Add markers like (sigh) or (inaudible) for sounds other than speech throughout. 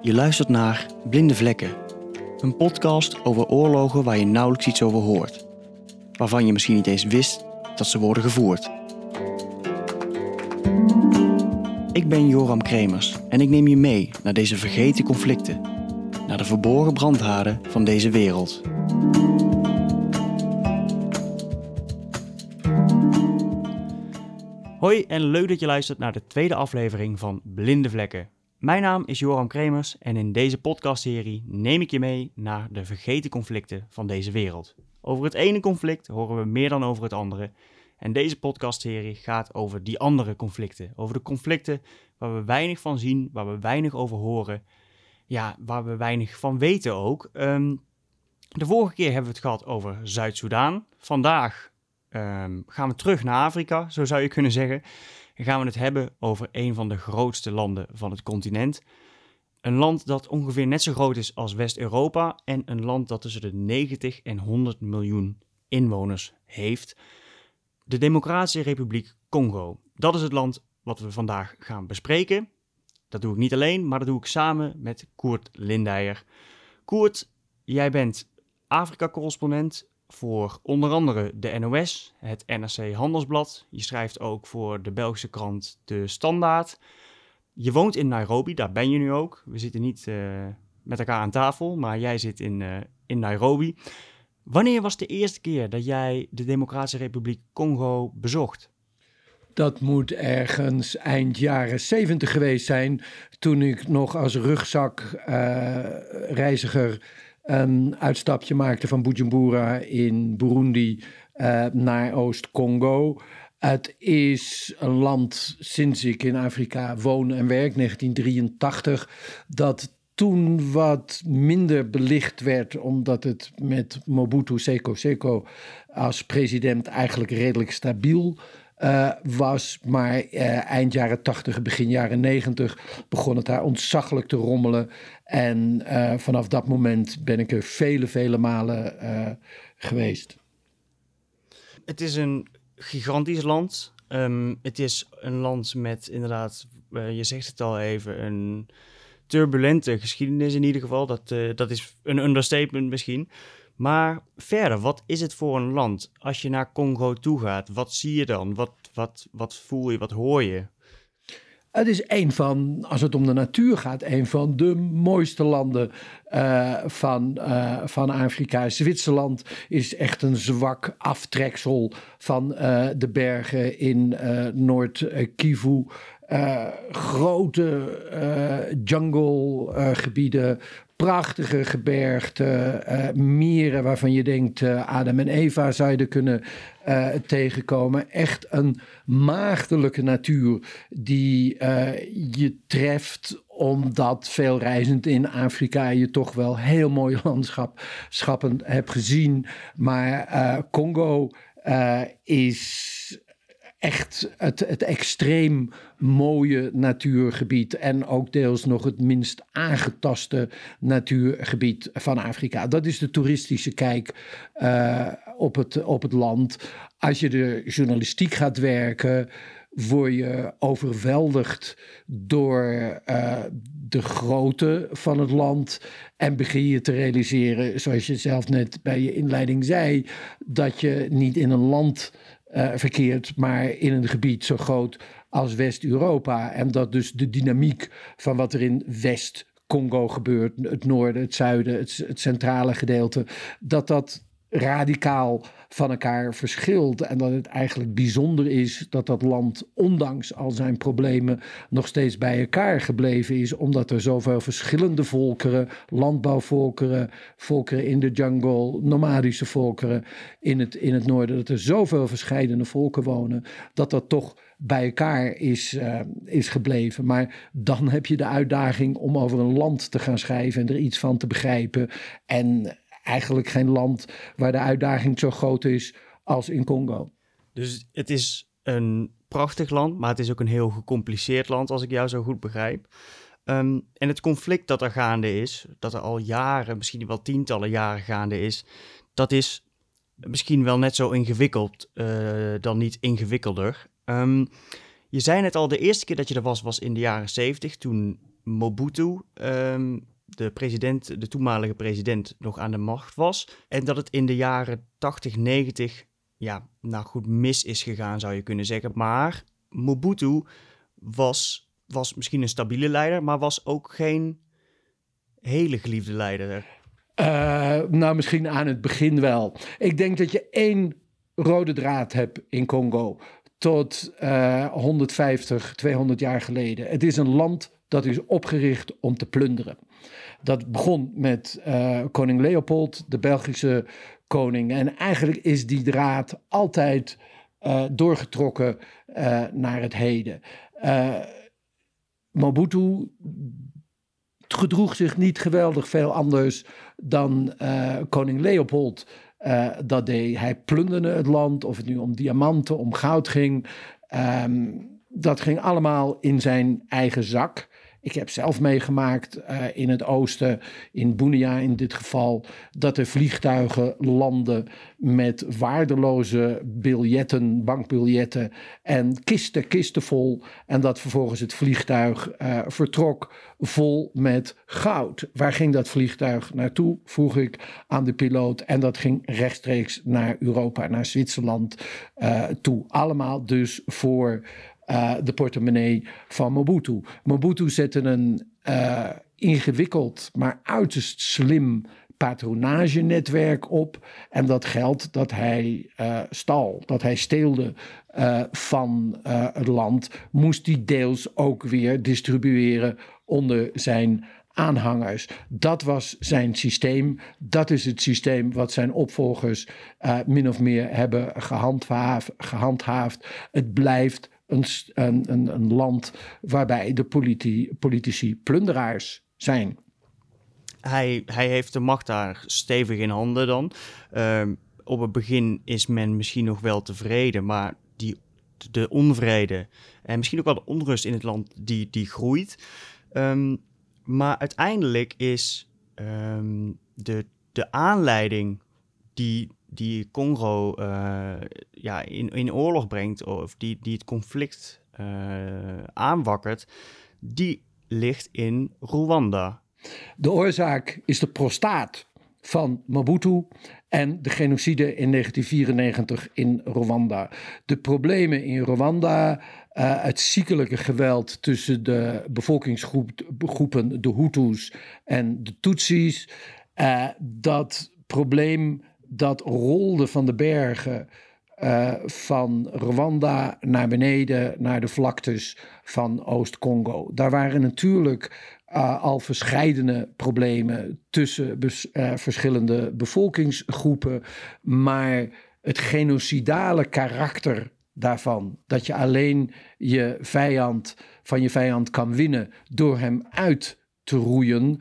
Je luistert naar Blinde Vlekken, een podcast over oorlogen waar je nauwelijks iets over hoort, waarvan je misschien niet eens wist dat ze worden gevoerd. Ik ben Joram Kremers en ik neem je mee naar deze vergeten conflicten, naar de verborgen brandhaarden van deze wereld. Hoi en leuk dat je luistert naar de tweede aflevering van Blinde Vlekken. Mijn naam is Joram Kremers en in deze podcastserie neem ik je mee naar de vergeten conflicten van deze wereld. Over het ene conflict horen we meer dan over het andere. En deze podcastserie gaat over die andere conflicten. Over de conflicten waar we weinig van zien, waar we weinig over horen. Ja, waar we weinig van weten ook. Ehm, de vorige keer hebben we het gehad over Zuid-Soedan. Vandaag ehm, gaan we terug naar Afrika, zo zou je kunnen zeggen. Gaan we het hebben over een van de grootste landen van het continent. Een land dat ongeveer net zo groot is als West-Europa en een land dat tussen de 90 en 100 miljoen inwoners heeft. De Democratische Republiek Congo. Dat is het land wat we vandaag gaan bespreken. Dat doe ik niet alleen, maar dat doe ik samen met Koert Lindeyer. Koert, jij bent Afrika-correspondent voor onder andere de NOS, het NRC Handelsblad. Je schrijft ook voor de Belgische krant De Standaard. Je woont in Nairobi, daar ben je nu ook. We zitten niet uh, met elkaar aan tafel, maar jij zit in, uh, in Nairobi. Wanneer was de eerste keer dat jij de Democratische Republiek Congo bezocht? Dat moet ergens eind jaren 70 geweest zijn, toen ik nog als rugzakreiziger uh, een uitstapje maakte van Bujumbura in Burundi uh, naar Oost-Congo. Het is een land sinds ik in Afrika woon en werk, 1983, dat toen wat minder belicht werd, omdat het met Mobutu Seko Seko als president eigenlijk redelijk stabiel uh, was. Maar uh, eind jaren 80, begin jaren 90 begon het daar ontzaglijk te rommelen. En uh, vanaf dat moment ben ik er vele, vele malen geweest. Het is een gigantisch land. Um, het is een land met inderdaad, je zegt het al even, een turbulente geschiedenis in ieder geval. Dat, dat is een understatement misschien. Maar verder, wat is het voor een land? Als je naar Congo toe gaat, wat zie je dan? Wat, wat, wat voel je? Wat hoor je? Het is een van, als het om de natuur gaat, een van de mooiste landen uh, van, uh, van Afrika. Zwitserland is echt een zwak aftreksel van uh, de bergen in Noord-Kivu. grote junglegebieden, prachtige gebergten, uh, mieren waarvan je denkt uh, Adam en Eva zou je er kunnen uh, tegenkomen. Echt een maagdelijke natuur die je treft omdat veel reizend in Afrika je toch wel heel mooie (laughs) landschappen hebt gezien. Maar Congo is echt het, het extreem mooie natuurgebied en ook deels nog het minst aangetaste natuurgebied van Afrika. Dat is de toeristische kijk uh, op, het, op het land. Als je de journalistiek gaat werken, word je overweldigd door uh, de grootte van het land. En begin je te realiseren, zoals je zelf net bij je inleiding zei, dat je niet in een land uh, verkeert, maar in een gebied zo groot als West-Europa. En dat dus de dynamiek van wat er in West-Congo gebeurt, het noorden, het zuiden, het, het centrale gedeelte, dat dat radicaal van elkaar verschilt. En dat het eigenlijk bijzonder is dat dat land, ondanks al zijn problemen, nog steeds bij elkaar gebleven is. Omdat er zoveel verschillende volkeren, landbouwvolkeren, volkeren in de jungle, nomadische volkeren in het, in het noorden, dat er zoveel verschillende volken wonen, dat dat toch bij elkaar is, uh, is gebleven. Maar dan heb je de uitdaging om over een land te gaan schrijven en er iets van te begrijpen. En eigenlijk geen land waar de uitdaging zo groot is als in Congo. Dus het is een prachtig land, maar het is ook een heel gecompliceerd land, als ik jou zo goed begrijp. Um, en het conflict dat er gaande is, dat er al jaren, misschien wel tientallen jaren gaande is, dat is misschien wel net zo ingewikkeld uh, dan niet ingewikkelder. Um, je zei net al, de eerste keer dat je er was, was in de jaren zeventig, toen Mobutu, ehm, de, president, de toenmalige president, nog aan de macht was. En dat het in de jaren 80, 90, ja, nou goed, mis is gegaan zou je kunnen zeggen. Maar Mobutu was, was misschien een stabiele leider, maar was ook geen hele geliefde leider. Uh, nou, misschien aan het begin wel. Ik denk dat je één rode draad hebt in Congo tot uh, 150, 200 jaar geleden. Het is een land dat is opgericht om te plunderen. Dat begon met uh, koning Leopold, de Belgische koning. En eigenlijk is die draad altijd uh, doorgetrokken uh, naar het heden. Mobutu gedroeg zich niet geweldig veel anders dan koning Leopold. dat deed. Hij plunderde het land, of het nu om diamanten, om goud ging. Um, dat ging allemaal in zijn eigen zak. Ik heb zelf meegemaakt uh, in het oosten, in Bunia in dit geval, dat er vliegtuigen landen met waardeloze biljetten, bankbiljetten en kisten, kisten vol. En dat vervolgens het vliegtuig uh, vertrok vol met goud. Waar ging dat vliegtuig naartoe? Vroeg ik aan de piloot. En dat ging rechtstreeks naar Europa, naar Zwitserland uh, toe. Allemaal dus voor uh, de portemonnee van Mobutu. Mobutu zette een uh, ingewikkeld, maar uiterst slim patronagenetwerk op. En dat geld dat hij uh, stal, dat hij steelde van het land, moest hij deels ook weer distribueren onder zijn aanhangers. Dat was zijn systeem. Dat is het systeem wat zijn opvolgers min of meer hebben gehandhaafd. gehandhaafd. Het blijft een, een, een land waarbij de politi politici plunderaars zijn. Hij, hij heeft de macht daar stevig in handen dan. Uh, op het begin is men misschien nog wel tevreden, maar die, de onvrede en misschien ook wel de onrust in het land, die, die groeit. Um, maar uiteindelijk is um, de, de aanleiding die die Congo uh, ja, in, in oorlog brengt, of die, die het conflict uh, aanwakkert, die ligt in Rwanda. De oorzaak is de prostaat van Mobutu en de genocide in 1994 in Rwanda. De problemen in Rwanda, uh, het ziekelijke geweld tussen de bevolkingsgroepen, de Hutus en de Tutsis, dat probleem dat rolde van de bergen uh, van Rwanda naar beneden, naar de vlaktes van Oost-Congo. Daar waren natuurlijk uh, al verscheidene problemen tussen uh, verschillende bevolkingsgroepen, maar het genocidale karakter daarvan, dat je alleen je vijand van je vijand kan winnen door hem uit te roeien,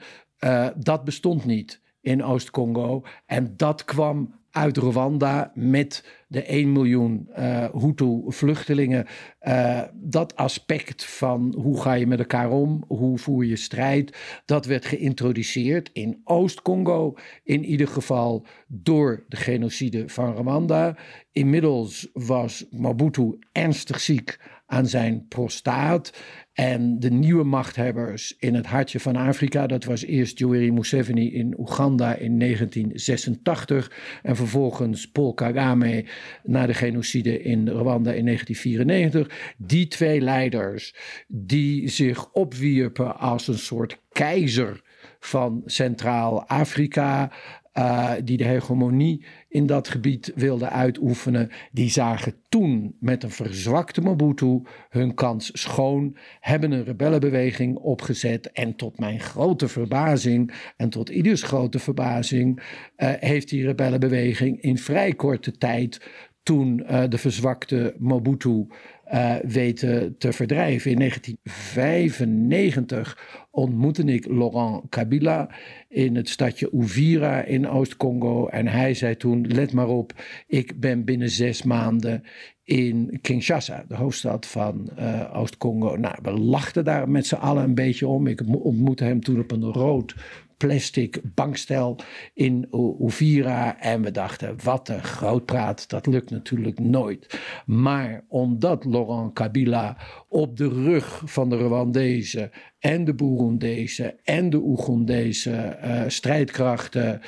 dat bestond niet in Oost-Congo. En dat kwam uit Rwanda met de 1 miljoen uh, Hutu-vluchtelingen. Uh, dat aspect van hoe ga je met elkaar om, hoe voer je strijd, dat werd geïntroduceerd in Oost-Congo, in ieder geval door de genocide van Rwanda. Inmiddels was Mobutu ernstig ziek aan zijn prostaat. En de nieuwe machthebbers in het hartje van Afrika, dat was eerst Yoweri Museveni in Oeganda in 1986 en vervolgens Paul Kagame na de genocide in Rwanda in 1994. Die twee leiders die zich opwierpen als een soort keizer van Centraal-Afrika, uh, die de hegemonie in dat gebied wilden uitoefenen, die zagen toen met een verzwakte Mobutu hun kans schoon, hebben een rebellenbeweging opgezet en tot mijn grote verbazing en tot ieders grote verbazing uh, heeft die rebellenbeweging in vrij korte tijd toen uh, de verzwakte Mobutu uh, weten te verdrijven. In 1995 ontmoette ik Laurent Kabila in het stadje Uvira in Oost-Congo. En hij zei toen: Let maar op, ik ben binnen zes maanden in Kinshasa, de hoofdstad van uh, Oost-Congo. Nou, we lachten daar met z'n allen een beetje om. Ik ontmoette hem toen op een rood plastic bankstel in Uvira. En we dachten, wat een groot praat, dat lukt natuurlijk nooit. Maar omdat Laurent Kabila op de rug van de Rwandezen en de Burundese en de Oegondese uh, strijdkrachten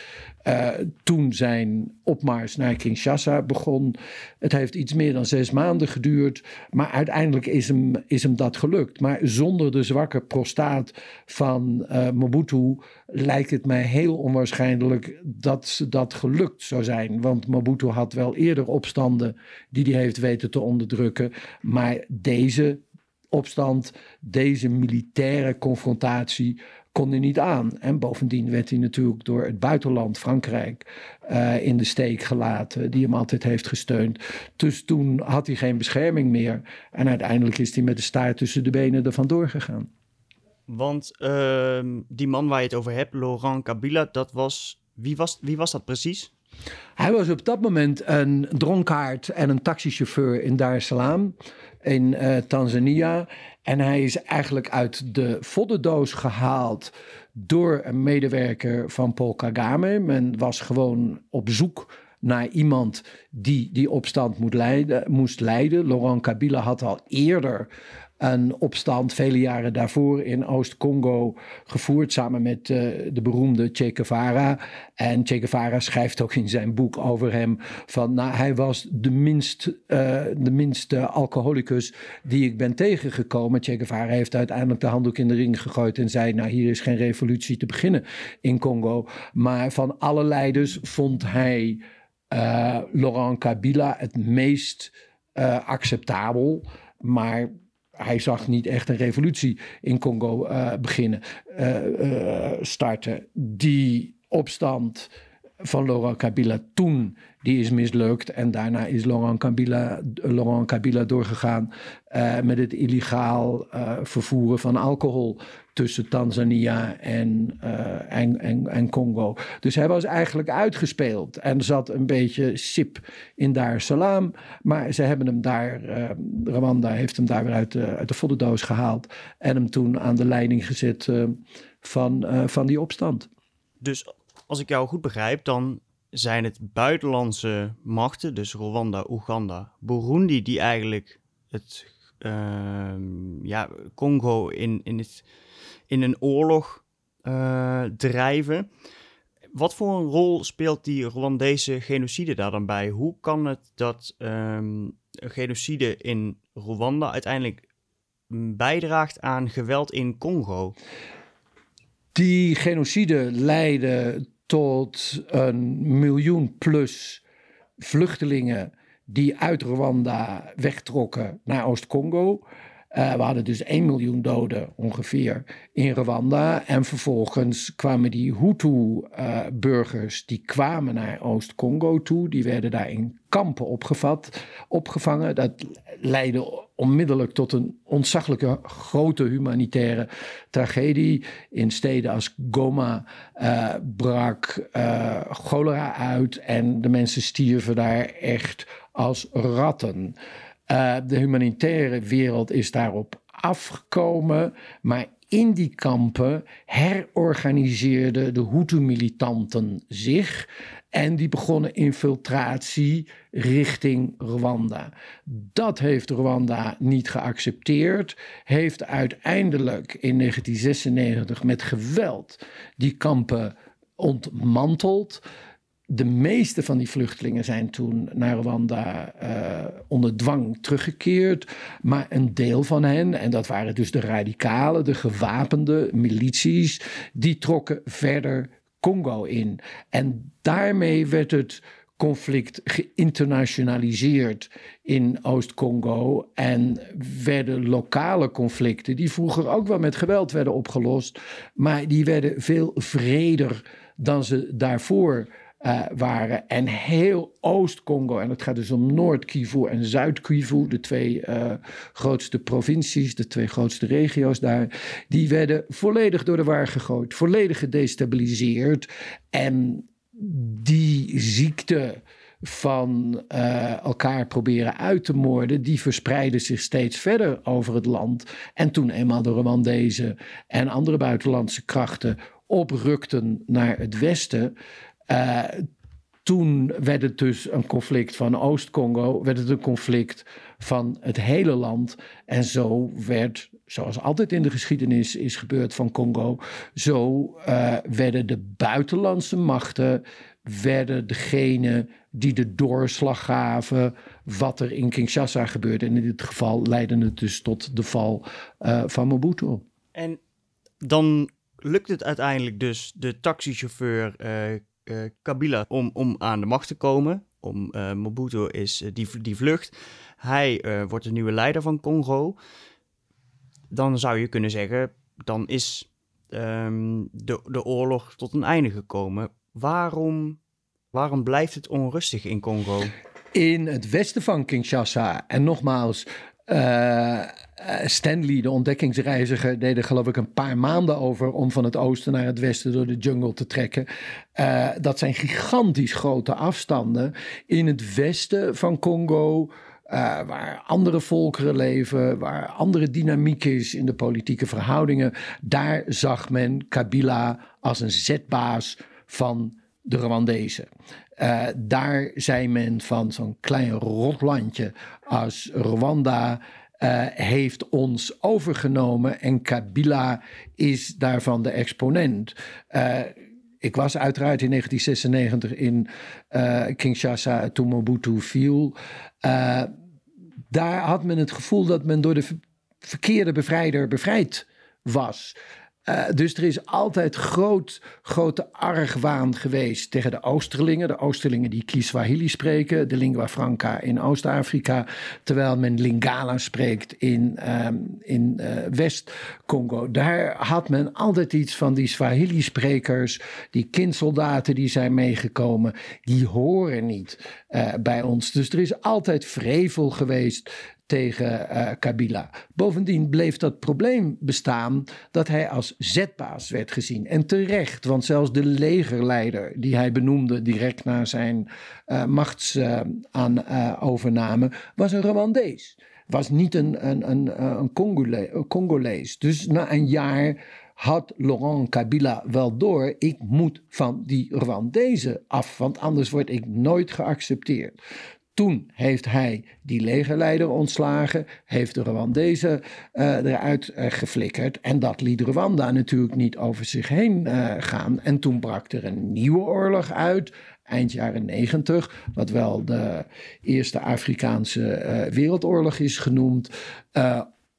uh, toen zijn opmars naar Kinshasa begon. Het heeft iets meer dan zes maanden geduurd, maar uiteindelijk is hem, is hem dat gelukt. Maar zonder de zwakke prostaat van uh, Mobutu lijkt het mij heel onwaarschijnlijk dat dat gelukt zou zijn. Want Mobutu had wel eerder opstanden die hij heeft weten te onderdrukken, maar deze opstand, deze militaire confrontatie kon hij niet aan. En bovendien werd hij natuurlijk door het buitenland, Frankrijk, uh, in de steek gelaten, die hem altijd heeft gesteund. Dus toen had hij geen bescherming meer. En uiteindelijk is hij met de staart tussen de benen er vandoor gegaan. Want uh, die man waar je het over hebt, Laurent Kabila, dat was. Wie was, wie was dat precies? Hij was op dat moment een dronkaard en een taxichauffeur in Dar es Salaam in uh, Tanzania. En hij is eigenlijk uit de voddendoos gehaald door een medewerker van Paul Kagame. Men was gewoon op zoek naar iemand die die opstand moet leiden, moest leiden. Laurent Kabila had al eerder een opstand vele jaren daarvoor in Oost-Congo gevoerd samen met uh, de beroemde Che Guevara. En Che Guevara schrijft ook in zijn boek over hem van nou, hij was de minst, uh, de minste alcoholicus die ik ben tegengekomen. Che Guevara heeft uiteindelijk de handdoek in de ring gegooid en zei nou hier is geen revolutie te beginnen in Congo. Maar van alle leiders vond hij uh, Laurent Kabila het meest acceptabel. Maar hij zag niet echt een revolutie in Congo uh, beginnen, uh, uh, starten. Die opstand van Laurent Kabila toen, die is mislukt. En daarna is Laurent Kabila, Laurent Kabila doorgegaan met het illegaal vervoeren van alcohol tussen Tanzania en, uh, en, en, en, Congo. Dus hij was eigenlijk uitgespeeld en zat een beetje sip in Dar Salaam. Maar ze hebben hem daar, uh, Rwanda heeft hem daar weer uit de, uit voddendoos gehaald en hem toen aan de leiding gezet uh, van, van die opstand. Dus als ik jou goed begrijp, dan zijn het buitenlandse machten, dus Rwanda, Oeganda, Burundi, die eigenlijk het ja, Congo in, in het in een oorlog uh, drijven. Wat voor een rol speelt die Rwandese genocide daar dan bij? Hoe kan het dat um, genocide in Rwanda uiteindelijk bijdraagt aan geweld in Congo? Die genocide leidde tot een miljoen plus vluchtelingen die uit Rwanda wegtrokken naar Oost-Congo. Uh, we hadden dus 1 miljoen doden ongeveer in Rwanda. En vervolgens kwamen die Hutu-burgers, uh, die kwamen naar Oost-Congo toe. Die werden daar in kampen opgevat, opgevangen. Dat leidde onmiddellijk tot een ontzaglijke grote humanitaire tragedie. In steden als Goma uh, brak cholera uit en de mensen stierven daar echt als ratten. Uh, de humanitaire wereld is daarop afgekomen, maar in die kampen herorganiseerden de Hutu-militanten zich en die begonnen infiltratie richting Rwanda. Dat heeft Rwanda niet geaccepteerd, heeft uiteindelijk in 1996 met geweld die kampen ontmanteld de meeste van die vluchtelingen zijn toen naar Rwanda uh, onder dwang teruggekeerd. Maar een deel van hen, en dat waren dus de radicalen, de gewapende milities, die trokken verder Congo in. En daarmee werd het conflict geïnternationaliseerd in Oost-Congo. En werden lokale conflicten, die vroeger ook wel met geweld werden opgelost, maar die werden veel vreder dan ze daarvoor uh, waren. En heel Oost-Congo, en het gaat dus om Noord-Kivu en Zuid-Kivu, de twee uh, grootste provincies, de twee grootste regio's daar, die werden volledig door de war gegooid, volledig gedestabiliseerd. En die ziekte van uh, elkaar proberen uit te moorden, die verspreidde zich steeds verder over het land. En toen eenmaal de Rwandezen en andere buitenlandse krachten oprukten naar het westen, uh, toen werd het dus een conflict van Oost-Congo, werd het een conflict van het hele land. En zo werd zoals altijd in de geschiedenis is gebeurd van Congo, zo uh, werden de buitenlandse machten, werden degene die de doorslag gaven wat er in Kinshasa gebeurde. En in dit geval leidde het dus tot de val uh, van Mobutu. En dan lukt het uiteindelijk dus de taxichauffeur uh, Kabila om, om aan de macht te komen. Om Mobutu is die, die vlucht. Hij wordt de nieuwe leider van Congo dan zou je kunnen zeggen, dan is um, de, de oorlog tot een einde gekomen. Waarom, waarom blijft het onrustig in Congo? In het westen van Kinshasa, en nogmaals, Stanley, de ontdekkingsreiziger, deed er geloof ik een paar maanden over om van het oosten naar het westen door de jungle te trekken. Uh, dat zijn gigantisch grote afstanden. In het westen van Congo uh, waar andere volkeren leven, waar andere dynamiek is in de politieke verhoudingen. Daar zag men Kabila als een zetbaas van de Rwandezen. Uh, daar zei men van zo'n klein rotlandje als Rwanda. Uh, heeft ons overgenomen en Kabila is daarvan de exponent. Uh, ik was uiteraard in 1996 in uh, Kinshasa toen Mobutu viel. Daar had men het gevoel dat men door de verkeerde bevrijder bevrijd was. Uh, dus er is altijd groot, grote argwaan geweest tegen de Oosterlingen. De Oosterlingen die Kiswahili spreken, de lingua franca in Oost-Afrika. Terwijl men Lingala spreekt in, um, in uh, West-Congo. Daar had men altijd iets van die Swahili-sprekers, die kindsoldaten die zijn meegekomen. Die horen niet uh, bij ons. Dus er is altijd vrevel geweest tegen uh, Kabila. Bovendien bleef dat probleem bestaan dat hij als zetbaas werd gezien. En terecht, want zelfs de legerleider die hij benoemde direct na zijn uh, machtsovername uh, was een Rwandees. Was niet een, een, een, een, een Congolees. Dus na een jaar had Laurent Kabila wel door, ik moet van die Rwandezen af, want anders word ik nooit geaccepteerd. Toen heeft hij die legerleider ontslagen, heeft de Rwandezen uh, eruit uh, geflikkerd. En dat liet Rwanda natuurlijk niet over zich heen uh, gaan. En toen brak er een nieuwe oorlog uit, eind jaren negentig, wat wel de Eerste Afrikaanse Wereldoorlog is genoemd,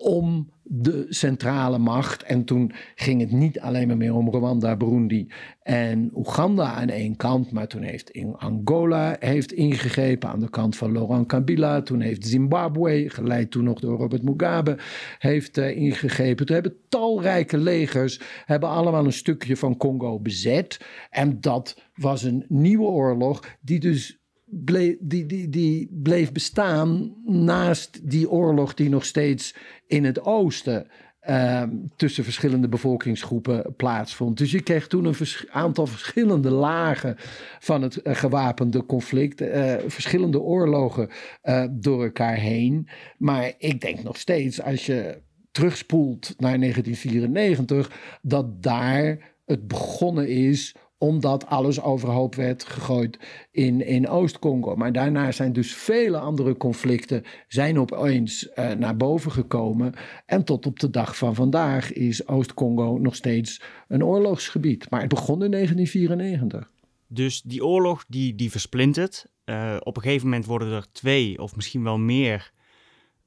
om de centrale macht. En toen ging het niet alleen maar meer om Rwanda, Burundi en Oeganda aan één kant. Maar toen heeft Angola heeft ingegrepen aan de kant van Laurent Kabila. Toen heeft Zimbabwe, geleid toen nog door Robert Mugabe, heeft uh, ingegrepen. Toen hebben talrijke legers hebben allemaal een stukje van Congo bezet. En dat was een nieuwe oorlog die dus bleef, die, die, die bleef bestaan naast die oorlog die nog steeds in het oosten uh, tussen verschillende bevolkingsgroepen plaatsvond. Dus je kreeg toen een aantal verschillende lagen van het uh, gewapende conflict, uh, verschillende oorlogen uh, door elkaar heen. Maar ik denk nog steeds, als je terugspoelt naar 1994, dat daar het begonnen is omdat alles overhoop werd gegooid in, in Oost-Congo. Maar daarna zijn dus vele andere conflicten zijn opeens uh, naar boven gekomen. En tot op de dag van vandaag is Oost-Congo nog steeds een oorlogsgebied. Maar het begon in 1994. Dus die oorlog die, die versplintert. Uh, op een gegeven moment worden er twee of misschien wel meer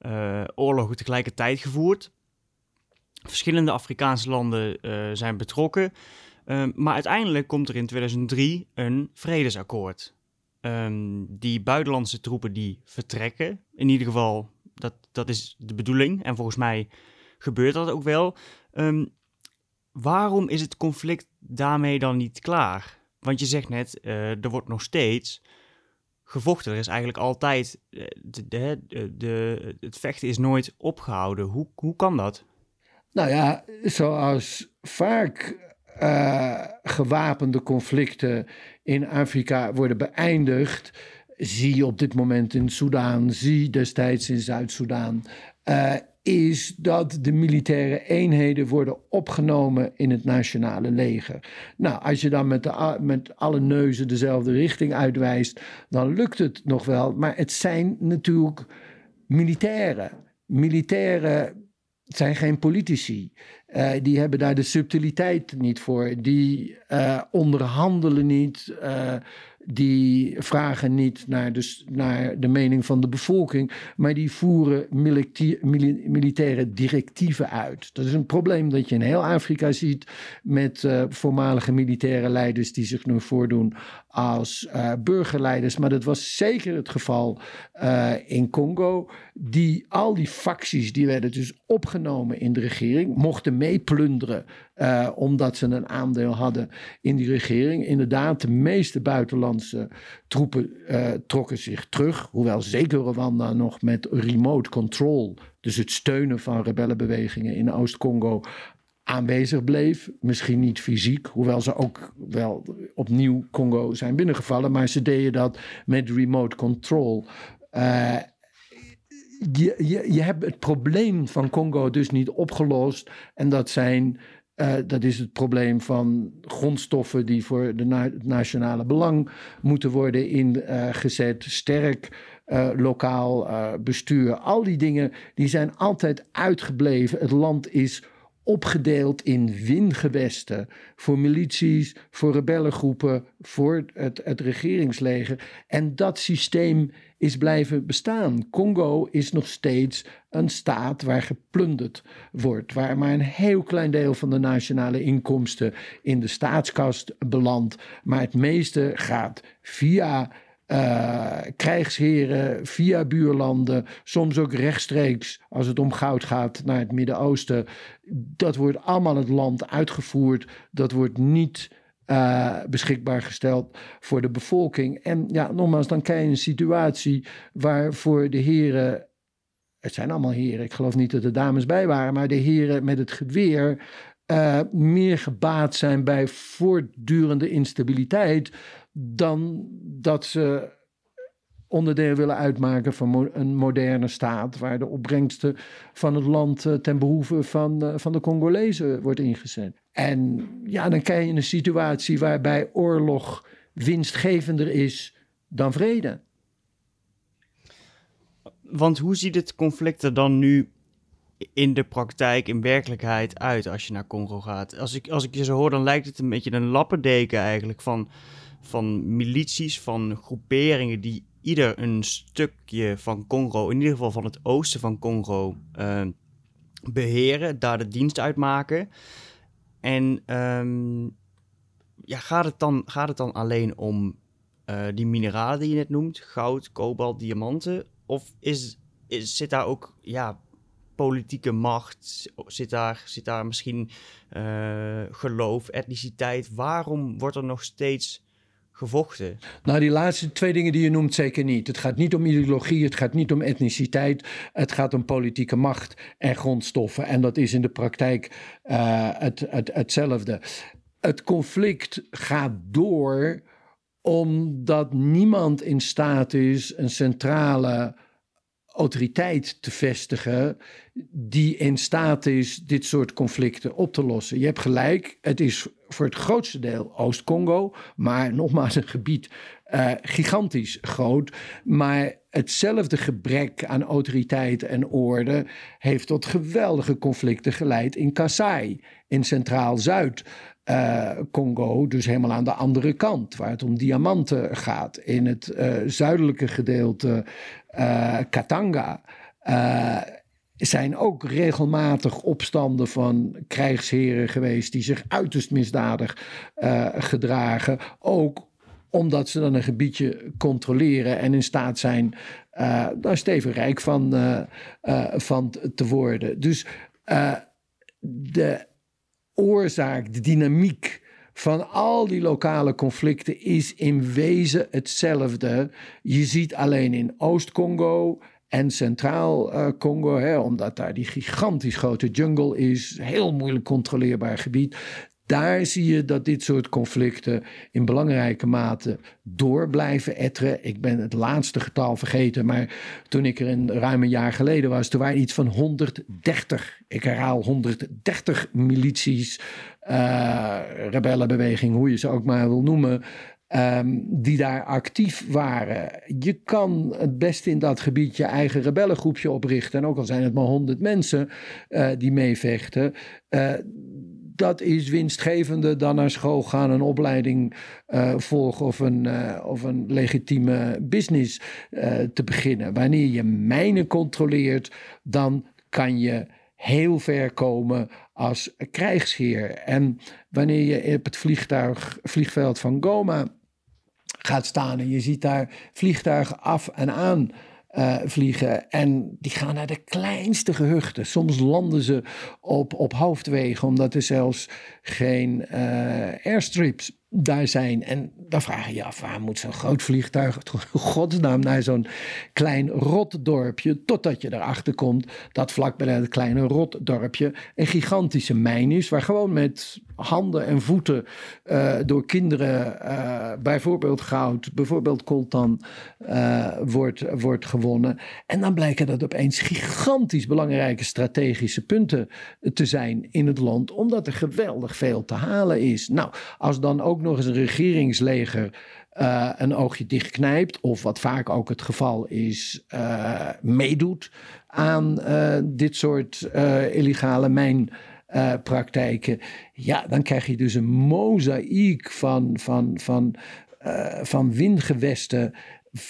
uh, oorlogen tegelijkertijd gevoerd. Verschillende Afrikaanse landen zijn betrokken. Um, maar uiteindelijk komt er in 2003 een vredesakkoord. Um, die buitenlandse troepen die vertrekken, in ieder geval, dat, dat is de bedoeling. En volgens mij gebeurt dat ook wel. Um, waarom is het conflict daarmee dan niet klaar? Want je zegt net, uh, er wordt nog steeds gevochten. Er is eigenlijk altijd, de, de, de, het vechten is nooit opgehouden. Hoe, hoe kan dat? Nou ja, zoals vaak uh, gewapende conflicten in Afrika worden beëindigd. Zie je op dit moment in Soudaan, zie destijds in Zuid-Soedan. Uh, is dat de militaire eenheden worden opgenomen in het nationale leger. Nou, als je dan met, de, met alle neuzen dezelfde richting uitwijst, dan lukt het nog wel. Maar het zijn natuurlijk militairen. Militairen zijn geen politici. Uh, die hebben daar de subtiliteit niet voor. Die uh, onderhandelen niet. Uh, die vragen niet naar de, naar de mening van de bevolking, maar die voeren militaire directieven uit. Dat is een probleem dat je in heel Afrika ziet met voormalige militaire leiders die zich nu voordoen als uh, burgerleiders. Maar dat was zeker het geval uh, in Congo. Die, al die facties die werden dus opgenomen in de regering, mochten meeplunderen uh, omdat ze een aandeel hadden in die regering. Inderdaad, de meeste buitenlandse troepen trokken zich terug. Hoewel zeker Rwanda nog met remote control, dus het steunen van rebellenbewegingen in Oost-Congo, aanwezig bleef. Misschien niet fysiek, hoewel ze ook wel opnieuw Congo zijn binnengevallen. Maar ze deden dat met remote control. Uh, je, je, hebt het probleem van Congo dus niet opgelost. En dat zijn. Uh, dat is het probleem van grondstoffen die voor de het nationale belang moeten worden ingezet. Sterk uh, lokaal bestuur. Al die dingen die zijn altijd uitgebleven. Het land is opgedeeld in wingewesten voor milities, voor rebellengroepen, voor het, het regeringsleger. En dat systeem is blijven bestaan. Congo is nog steeds een staat waar geplunderd wordt, waar maar een heel klein deel van de nationale inkomsten in de staatskast belandt, maar het meeste gaat via uh, krijgsheren via buurlanden, soms ook rechtstreeks als het om goud gaat naar het Midden-Oosten. Dat wordt allemaal het land uitgevoerd. Dat wordt niet uh, beschikbaar gesteld voor de bevolking. En ja, nogmaals, dan krijg je een situatie waar voor de heren. Het zijn allemaal heren, ik geloof niet dat er dames bij waren, maar de heren met het geweer uh, meer gebaat zijn bij voortdurende instabiliteit dan dat ze onderdeel willen uitmaken van een moderne staat waar de opbrengsten van het land eh, ten behoeve van, uh, van de Congolezen wordt ingezet. En ja, dan krijg je een situatie waarbij oorlog winstgevender is dan vrede. Want hoe ziet het conflict er dan nu in de praktijk, in werkelijkheid uit als je naar Congo gaat? Als ik, als ik je zo hoor, dan lijkt het een beetje een lappendeken eigenlijk van van milities, van groeperingen die ieder een stukje van Congo, in ieder geval van het oosten van Congo, uh, beheren, daar de dienst uitmaken. En um, ja, gaat, het dan, gaat het dan alleen om uh, die mineralen die je net noemt, goud, kobalt, diamanten? Of is, is, zit daar ook ja, politieke macht? Zit daar, zit daar misschien uh, geloof, etniciteit? Waarom wordt er nog steeds gevochten? Nou, die laatste twee dingen die je noemt zeker niet. Het gaat niet om ideologie, het gaat niet om etniciteit. Het gaat om politieke macht en grondstoffen. En dat is in de praktijk uh, het, het, hetzelfde. Het conflict gaat door omdat niemand in staat is een centrale autoriteit te vestigen die in staat is dit soort conflicten op te lossen. Je hebt gelijk, het is voor het grootste deel Oost-Congo, maar nogmaals een gebied uh, gigantisch groot. Maar hetzelfde gebrek aan autoriteit en orde heeft tot geweldige conflicten geleid in Kasai, in Centraal-Zuid. Uh, Congo, dus helemaal aan de andere kant, waar het om diamanten gaat. In het uh, zuidelijke gedeelte uh, Katanga zijn ook regelmatig opstanden van krijgsheren geweest die zich uiterst misdadig gedragen. Ook omdat ze dan een gebiedje controleren en in staat zijn uh, daar stevig rijk van, van te worden. Dus de oorzaak, de dynamiek van al die lokale conflicten is in wezen hetzelfde. Je ziet alleen in Oost-Congo en Centraal-Congo, omdat daar die gigantisch grote jungle is, heel moeilijk controleerbaar gebied. Daar zie je dat dit soort conflicten in belangrijke mate door blijven etteren. Ik ben het laatste getal vergeten, maar toen ik er een ruim een jaar geleden was, toen waren iets van 130, ik herhaal 130 milities, uh, rebellenbeweging, hoe je ze ook maar wil noemen, ehm, die daar actief waren. Je kan het beste in dat gebied je eigen rebellengroepje oprichten. En ook al zijn het maar honderd mensen uh, die meevechten. Uh, dat is winstgevender dan naar school gaan, een opleiding uh, volgen of een, of een legitieme business te beginnen. Wanneer je mijnen controleert, dan kan je heel ver komen als krijgsheer. En wanneer je op het vliegtuig, vliegveld van Goma gaat staan en je ziet daar vliegtuigen af en aan uh, vliegen. En die gaan naar de kleinste gehuchten. Soms landen ze op, op hoofdwegen, omdat er zelfs geen uh, airstrips daar zijn. En dan vraag je je af, waar moet zo'n groot vliegtuig (laughs) godsnaam naar zo'n klein rotdorpje, totdat je erachter komt dat vlak bij dat kleine rotdorpje een gigantische mijn is, waar gewoon met handen en voeten uh, door kinderen uh, bijvoorbeeld goud, bijvoorbeeld coltan uh, wordt, wordt gewonnen. En dan blijken dat opeens gigantisch belangrijke strategische punten te zijn in het land, omdat er geweldig veel te halen is. Nou, als dan ook nog eens een regeringsleger uh, een oogje dichtknijpt, of wat vaak ook het geval is, uh, meedoet aan uh, dit soort illegale mijnpraktijken, ja, dan krijg je dus een mozaïek van, van, van, van windgewesten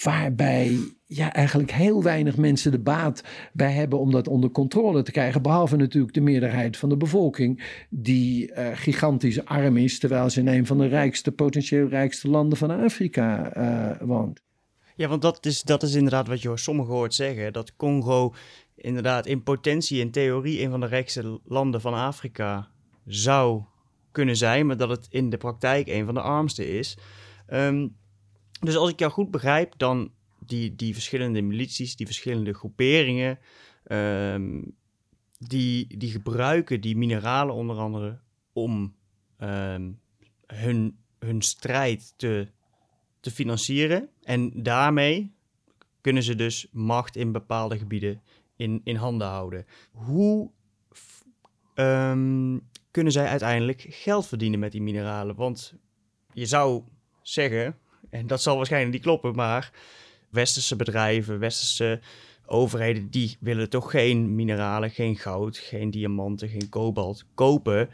waarbij ja, eigenlijk heel weinig mensen de baat bij hebben om dat onder controle te krijgen. Behalve natuurlijk de meerderheid van de bevolking, die uh, gigantisch arm is, terwijl ze in een van de rijkste, potentieel rijkste landen van Afrika uh, woont. Ja, want dat is, dat is inderdaad wat je sommigen hoort zeggen: dat Congo inderdaad in potentie, in theorie, een van de rijkste landen van Afrika zou kunnen zijn, maar dat het in de praktijk een van de armste is. Um, dus als ik jou goed begrijp, dan die, die verschillende milities, die verschillende groeperingen, ehm, die, die gebruiken die mineralen onder andere om ehm, hun, hun strijd te, te financieren. En daarmee kunnen ze dus macht in bepaalde gebieden in, in handen houden. Hoe um, kunnen zij uiteindelijk geld verdienen met die mineralen? Want je zou zeggen, en dat zal waarschijnlijk niet kloppen, maar westerse bedrijven, westerse overheden, die willen toch geen mineralen, geen goud, geen diamanten, geen kobalt kopen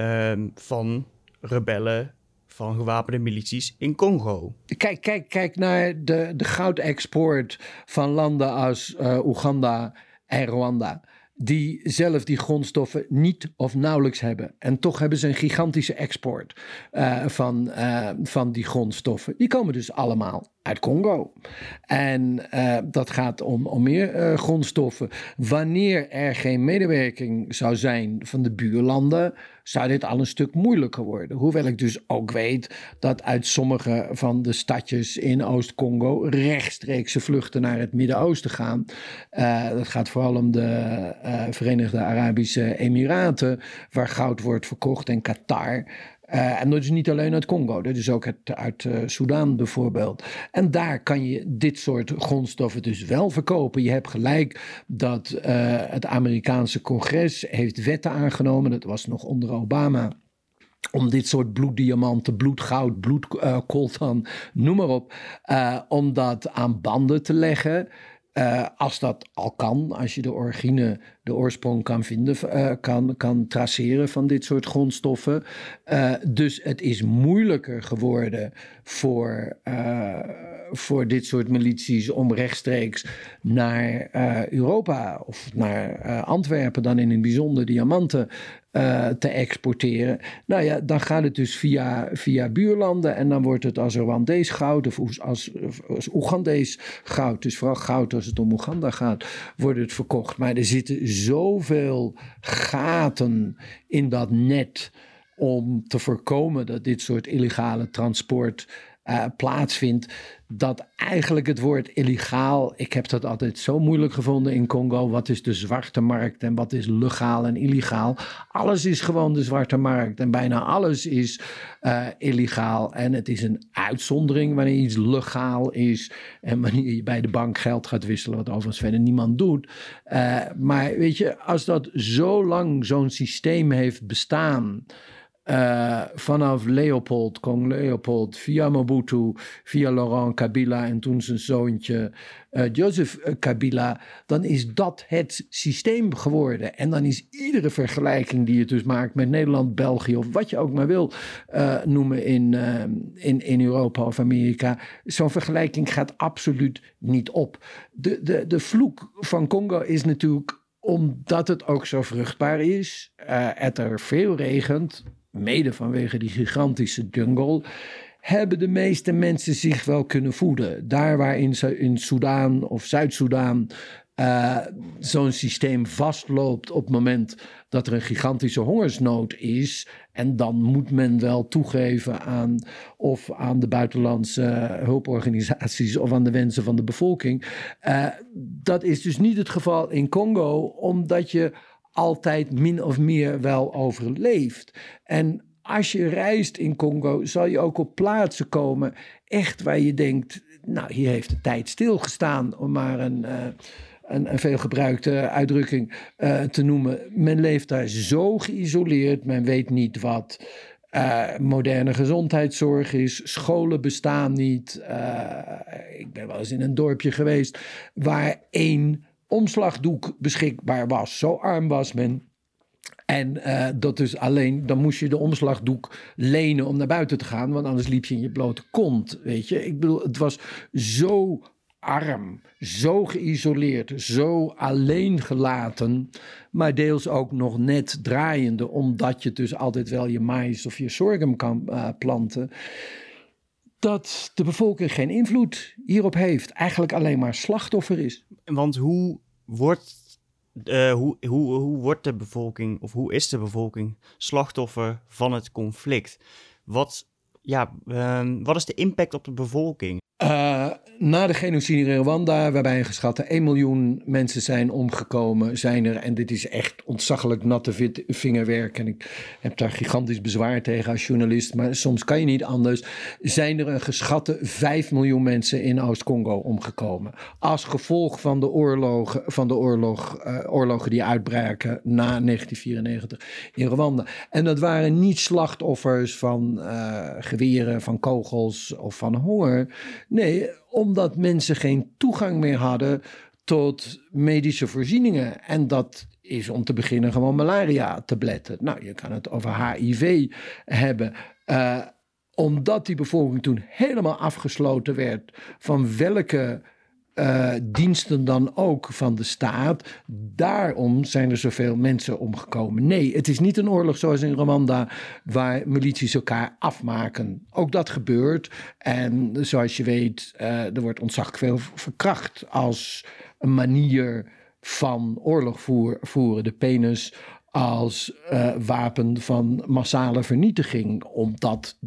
um, van rebellen, van gewapende milities in Congo. Kijk, kijk, kijk naar de, de goudexport van landen als uh, Oeganda en Rwanda die zelf die grondstoffen niet of nauwelijks hebben. En toch hebben ze een gigantische export uh, van, uh, van die grondstoffen. Die komen dus allemaal uit Congo. En uh, dat gaat om, om meer grondstoffen. Wanneer er geen medewerking zou zijn van de buurlanden, zou dit al een stuk moeilijker worden. Hoewel ik dus ook weet dat uit sommige van de stadjes in Oost-Congo rechtstreekse vluchten naar het Midden-Oosten gaan. dat gaat vooral om de Verenigde Arabische Emiraten, waar goud wordt verkocht, en Qatar. Uh, en dat is niet alleen uit Congo, dat is ook uit, uit uh, Soudaan bijvoorbeeld. En daar kan je dit soort grondstoffen dus wel verkopen. Je hebt gelijk dat uh, het Amerikaanse congres heeft wetten aangenomen, dat was nog onder Obama om dit soort bloeddiamanten, bloedgoud, bloedkoltan, noem maar op, om dat aan banden te leggen. Uh, als dat al kan, als je de origine, de oorsprong kan vinden, uh, kan, kan traceren van dit soort grondstoffen. Uh, dus het is moeilijker geworden voor, voor dit soort milities om rechtstreeks naar Europa of naar Antwerpen dan in het bijzonder diamanten uh, te exporteren. Nou ja, dan gaat het dus via, via buurlanden en dan wordt het als Rwandees goud of als, als Oegandees goud, dus vooral goud als het om Oeganda gaat, wordt het verkocht. Maar er zitten zoveel gaten in dat net om te voorkomen dat dit soort illegale transport uh, plaatsvindt, dat eigenlijk het woord illegaal, ik heb dat altijd zo moeilijk gevonden in Congo. Wat is de zwarte markt en wat is legaal en illegaal? Alles is gewoon de zwarte markt en bijna alles is uh, illegaal. En het is een uitzondering wanneer iets legaal is en wanneer je bij de bank geld gaat wisselen, wat overigens verder niemand doet. Uh, maar weet je, als dat zo lang zo'n systeem heeft bestaan uh, vanaf Leopold, Kong Leopold, via Mobutu, via Laurent Kabila en toen zijn zoontje uh, Joseph Kabila, dan is dat het systeem geworden. En dan is iedere vergelijking die je dus maakt met Nederland, België of wat je ook maar wil noemen in, in, in Europa of Amerika, zo'n vergelijking gaat absoluut niet op. De, de, de vloek van Congo is natuurlijk omdat het ook zo vruchtbaar is, het er veel regent, mede vanwege die gigantische jungle, hebben de meeste mensen zich wel kunnen voeden. Daar waar in, in of Zuid-Soedan uh, zo'n systeem vastloopt op het moment dat er een gigantische hongersnood is. En dan moet men wel toegeven aan of aan de buitenlandse hulporganisaties of aan de wensen van de bevolking. Uh, dat is dus niet het geval in Congo, omdat je altijd min of meer wel overleeft. En als je reist in Congo, zal je ook op plaatsen komen, echt waar je denkt, nou, hier heeft de tijd stilgestaan, om maar een, uh, een, een veelgebruikte uitdrukking uh, te noemen. Men leeft daar zo geïsoleerd, men weet niet wat uh, moderne gezondheidszorg is, scholen bestaan niet. ik ben wel eens in een dorpje geweest waar één omslagdoek beschikbaar was. Zo arm was men. En uh, dat dus alleen, dan moest je de omslagdoek lenen om naar buiten te gaan, want anders liep je in je blote kont, weet je. Ik bedoel, het was zo arm, zo geïsoleerd, zo alleen gelaten, maar deels ook nog net draaiende, omdat je dus altijd wel je mais of je sorghum kan uh, planten dat de bevolking geen invloed hierop heeft. Eigenlijk alleen maar slachtoffer is. Want hoe wordt, uh, hoe, hoe, hoe wordt de bevolking, of hoe is de bevolking slachtoffer van het conflict? Wat, ja, uh, wat is de impact op de bevolking? Uh, na de genocide in Rwanda, waarbij een geschatte 1 miljoen mensen zijn omgekomen, zijn er, en dit is echt ontzaglijk natte vingerwerk, en ik heb daar gigantisch bezwaar tegen als journalist, maar soms kan je niet anders, zijn er een geschatte 5 miljoen mensen in Oost-Congo omgekomen. Als gevolg van de oorlogen, van de oorlog, uh, oorlogen die uitbraken na 1994 in Rwanda. En dat waren niet slachtoffers van uh, geweren, van kogels of van honger. Nee, omdat mensen geen toegang meer hadden tot medische voorzieningen. En dat is om te beginnen gewoon malaria-tabletten. Nou, je kan het over HIV hebben. Uh, omdat die bevolking toen helemaal afgesloten werd van welke uh, diensten dan ook van de staat. Daarom zijn er zoveel mensen omgekomen. Nee, het is niet een oorlog zoals in Rwanda, waar milities elkaar afmaken. Ook dat gebeurt. En zoals je weet, uh, er wordt ontzaglijk veel verkracht als een manier van oorlog voeren. De penis als uh, wapen van massale vernietiging, omdat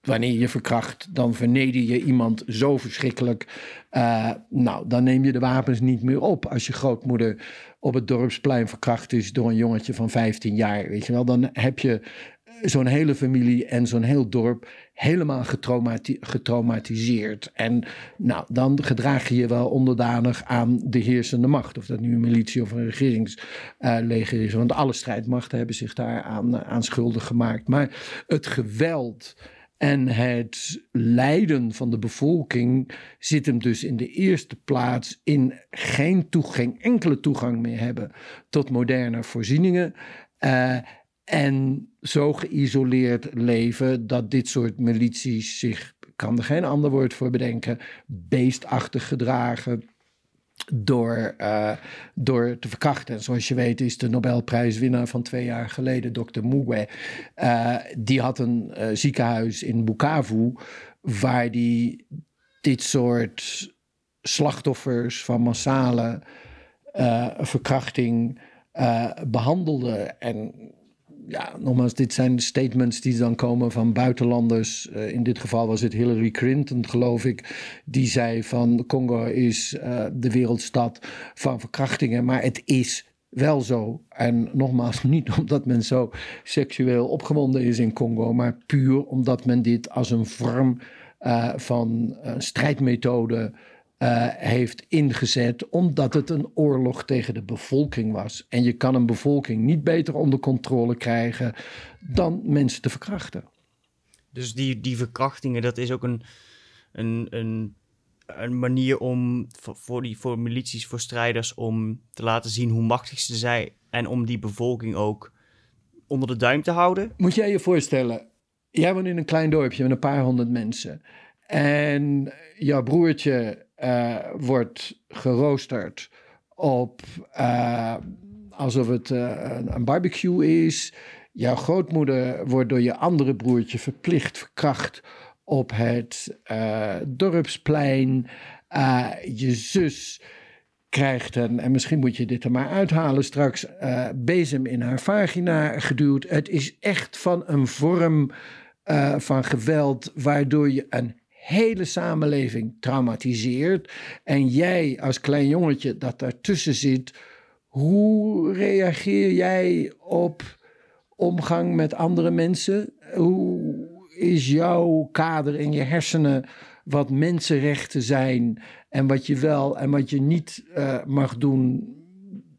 wanneer je verkracht, dan verneder je iemand zo verschrikkelijk. Uh, nou, dan neem je de wapens niet meer op. Als je grootmoeder op het dorpsplein verkracht is door een jongetje van 15 jaar, weet je wel, dan heb je zo'n hele familie en zo'n heel dorp helemaal getraumati getraumatiseerd. En nou, dan gedraag je je wel onderdanig aan de heersende macht. Of dat nu een militie of een regeringsleger is. Want alle strijdmachten hebben zich daar aan, aan schuldig gemaakt. Maar het geweld en het lijden van de bevolking zit hem dus in de eerste plaats in geen, toegang, enkele toegang meer hebben tot moderne voorzieningen. Uh, en zo geïsoleerd leven dat dit soort milities zich, kan er geen ander woord voor bedenken, beestachtig gedragen door, uh, door te verkrachten. En zoals je weet is de Nobelprijswinnaar van twee jaar geleden, Dr. Mugwe, uh, die had een uh, ziekenhuis in Bukavu waar die dit soort slachtoffers van massale verkrachting behandelde. En ja, nogmaals, dit zijn statements die dan komen van buitenlanders. Uh, in dit geval was het Hillary Clinton, geloof ik. Die zei van Congo is uh, de wereldstad van verkrachtingen. Maar het is wel zo. En nogmaals, (laughs) niet omdat men zo seksueel opgewonden is in Congo, maar puur omdat men dit als een vorm uh, van strijdmethode uh, heeft ingezet, omdat het een oorlog tegen de bevolking was. En je kan een bevolking niet beter onder controle krijgen dan mensen te verkrachten. Dus die, die verkrachtingen, dat is ook een, een, een, een manier om voor, die, voor milities, voor strijders, om te laten zien hoe machtig ze zijn en om die bevolking ook onder de duim te houden. Moet jij je voorstellen, jij woont in een klein dorpje met een paar honderd mensen. En jouw broertje uh, wordt geroosterd op uh, alsof het uh, een barbecue is. Jouw grootmoeder wordt door je andere broertje verplicht verkracht op het dorpsplein. je zus krijgt een, en misschien moet je dit er maar uithalen straks, bezem in haar vagina geduwd. Het is echt van een vorm van geweld waardoor je een hele samenleving traumatiseert. En jij als klein jongetje dat daartussen zit, hoe reageer jij op omgang met andere mensen? Hoe is jouw kader in je hersenen wat mensenrechten zijn en wat je wel en wat je niet uh, mag doen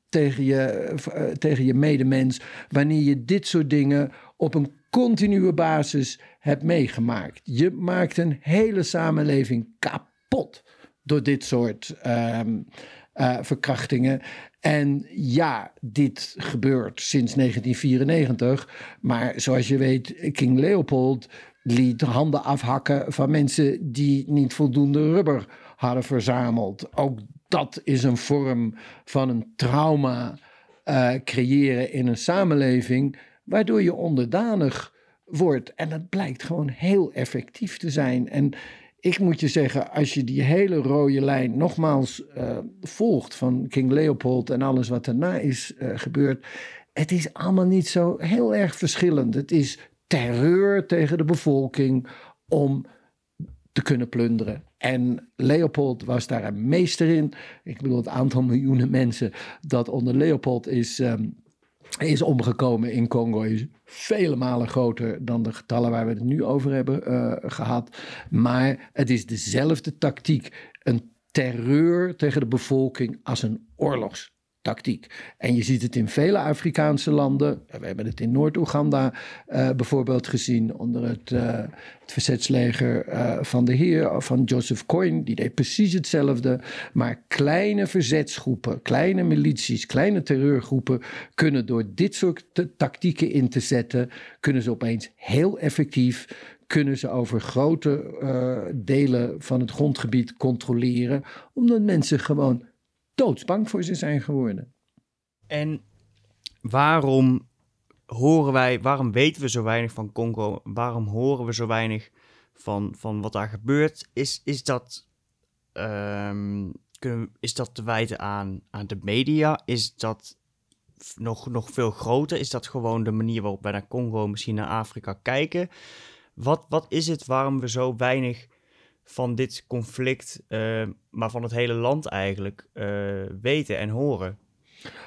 tegen je, uh, tegen je medemens, wanneer je dit soort dingen op een continue basis hebt meegemaakt. Je maakt een hele samenleving kapot door dit soort um, uh, verkrachtingen. En ja, dit gebeurt sinds 1994. Maar zoals je weet, King Leopold liet handen afhakken van mensen die niet voldoende rubber hadden verzameld. Ook dat is een vorm van een trauma uh, creëren in een samenleving waardoor je onderdanig wordt. En dat blijkt gewoon heel effectief te zijn. En ik moet je zeggen, als je die hele rode lijn nogmaals uh, volgt van King Leopold en alles wat daarna is uh, gebeurd, het is allemaal niet zo heel erg verschillend. Het is terreur tegen de bevolking om te kunnen plunderen. En Leopold was daar een meester in. Ik bedoel, het aantal miljoenen (laughs) mensen dat onder Leopold is um, is omgekomen in Congo is vele malen groter dan de getallen waar we het nu over hebben uh, gehad. Maar het is dezelfde tactiek. Een terreur tegen de bevolking als een oorlogs tactiek. En je ziet het in vele Afrikaanse landen. We hebben het in Noord-Oeganda uh, bijvoorbeeld gezien onder het, uh, het verzetsleger uh, van de heer, van Joseph Coyne. Die deed precies hetzelfde. Maar kleine verzetsgroepen, kleine milities, kleine terreurgroepen kunnen door dit soort tactieken in te zetten, kunnen ze opeens heel effectief kunnen ze over grote delen van het grondgebied controleren, omdat mensen gewoon doodsbang voor ze zijn geworden. En waarom horen wij, waarom weten we zo weinig van Congo? Waarom horen we zo weinig van, van wat daar gebeurt? Is, is, dat, kunnen, is dat te wijten aan, aan de media? Is dat nog, nog veel groter? Is dat gewoon de manier waarop wij naar Congo, misschien naar Afrika kijken? Wat, wat is het waarom we zo weinig van dit conflict, uh, maar van het hele land eigenlijk, uh, weten en horen.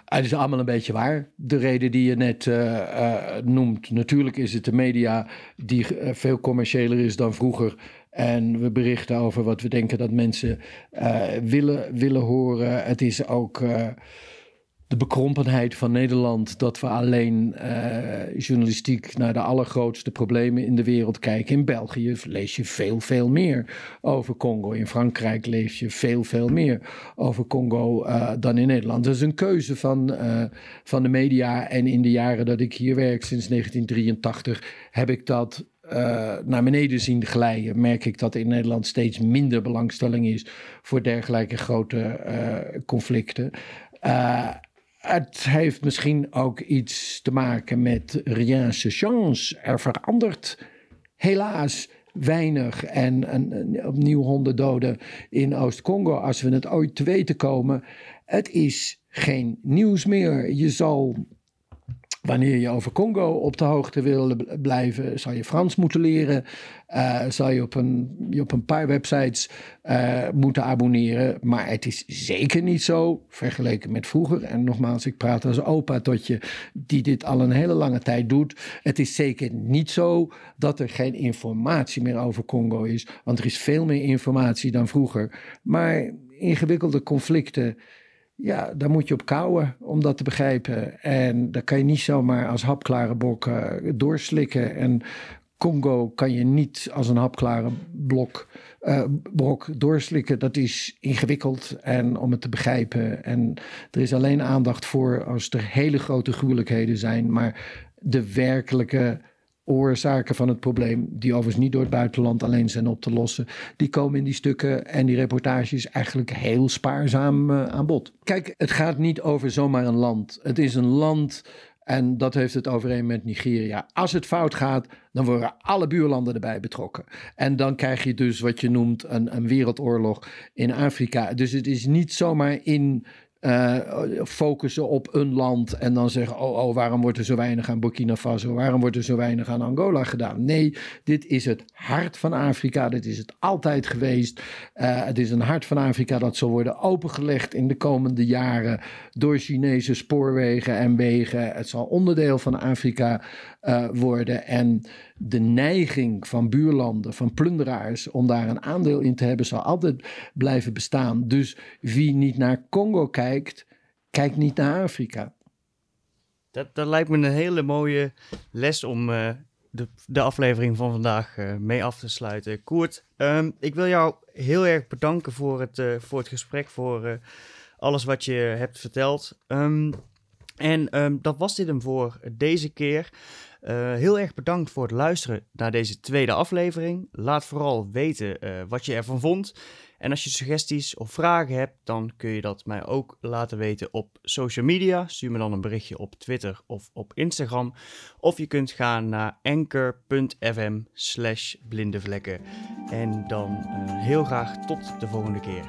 Het is allemaal een beetje waar. De reden die je net uh, noemt, natuurlijk is het de media die veel commerciëler is dan vroeger. En we berichten over wat we denken dat mensen willen, willen horen. Het is ook de bekrompenheid van Nederland dat we alleen uh, journalistiek naar de allergrootste problemen in de wereld kijken. In België lees je veel, veel meer over Congo. In Frankrijk lees je veel, veel meer over Congo uh, dan in Nederland. Dat is een keuze van, uh, van de media. En in de jaren dat ik hier werk, sinds 1983, heb ik dat naar beneden zien glijden, merk ik dat in Nederland steeds minder belangstelling is voor dergelijke grote conflicten. Uh, het heeft misschien ook iets te maken met rien se chance. Er verandert helaas weinig. En, en, opnieuw honderd doden in Oost-Congo. Als we het ooit te weten komen. Het is geen nieuws meer. Je zal Wanneer je over Congo op de hoogte wil blijven, zal je Frans moeten leren. Uh, zal je op een, op een paar websites uh, moeten abonneren. Maar het is zeker niet zo, vergeleken met vroeger. En nogmaals, ik praat als opa tot je, die dit al een hele lange tijd doet. Het is zeker niet zo dat er geen informatie meer over Congo is. Want er is veel meer informatie dan vroeger. Maar ingewikkelde conflicten, ja, daar moet je op kouwen om dat te begrijpen. En daar kan je niet zomaar als hapklare bok uh, doorslikken. En Congo kan je niet als een hapklare blok, uh, brok doorslikken. Dat is ingewikkeld en om het te begrijpen. En er is alleen aandacht voor als er hele grote gruwelijkheden zijn. Maar de werkelijke oorzaken van het probleem, die overigens niet door het buitenland alleen zijn op te lossen, die komen in die stukken en die reportages eigenlijk heel spaarzaam uh, aan bod. Kijk, het gaat niet over zomaar een land. Het is een land en dat heeft het overeen met Nigeria. Als het fout gaat, dan worden alle buurlanden erbij betrokken. En dan krijg je dus wat je noemt een, een wereldoorlog in Afrika. Dus het is niet zomaar in uh, focussen op een land en dan zeggen: oh, oh, waarom wordt er zo weinig aan Burkina Faso? Waarom wordt er zo weinig aan Angola gedaan? Nee, dit is het hart van Afrika. Dit is het altijd geweest. Uh, het is een hart van Afrika dat zal worden opengelegd in de komende jaren door Chinese spoorwegen en wegen. Het zal onderdeel van Afrika uh, worden. En de neiging van buurlanden, van plunderaars, om daar een aandeel in te hebben, zal altijd blijven bestaan. Dus wie niet naar Congo kijkt, kijkt niet naar Afrika. Dat, lijkt me een hele mooie les om uh, de, de aflevering van vandaag uh, mee af te sluiten. Koert, um, ik wil jou heel erg bedanken voor het, uh, voor het gesprek, voor alles wat je hebt verteld. Um, en um, dat was dit hem voor deze keer. Uh, heel erg bedankt voor het luisteren naar deze tweede aflevering. Laat vooral weten uh, wat je ervan vond. En als je suggesties of vragen hebt, dan kun je dat mij ook laten weten op social media. Stuur me dan een berichtje op Twitter of op Instagram. Of je kunt gaan naar anchor.fm slash blindevlekken. En dan uh, heel graag tot de volgende keer.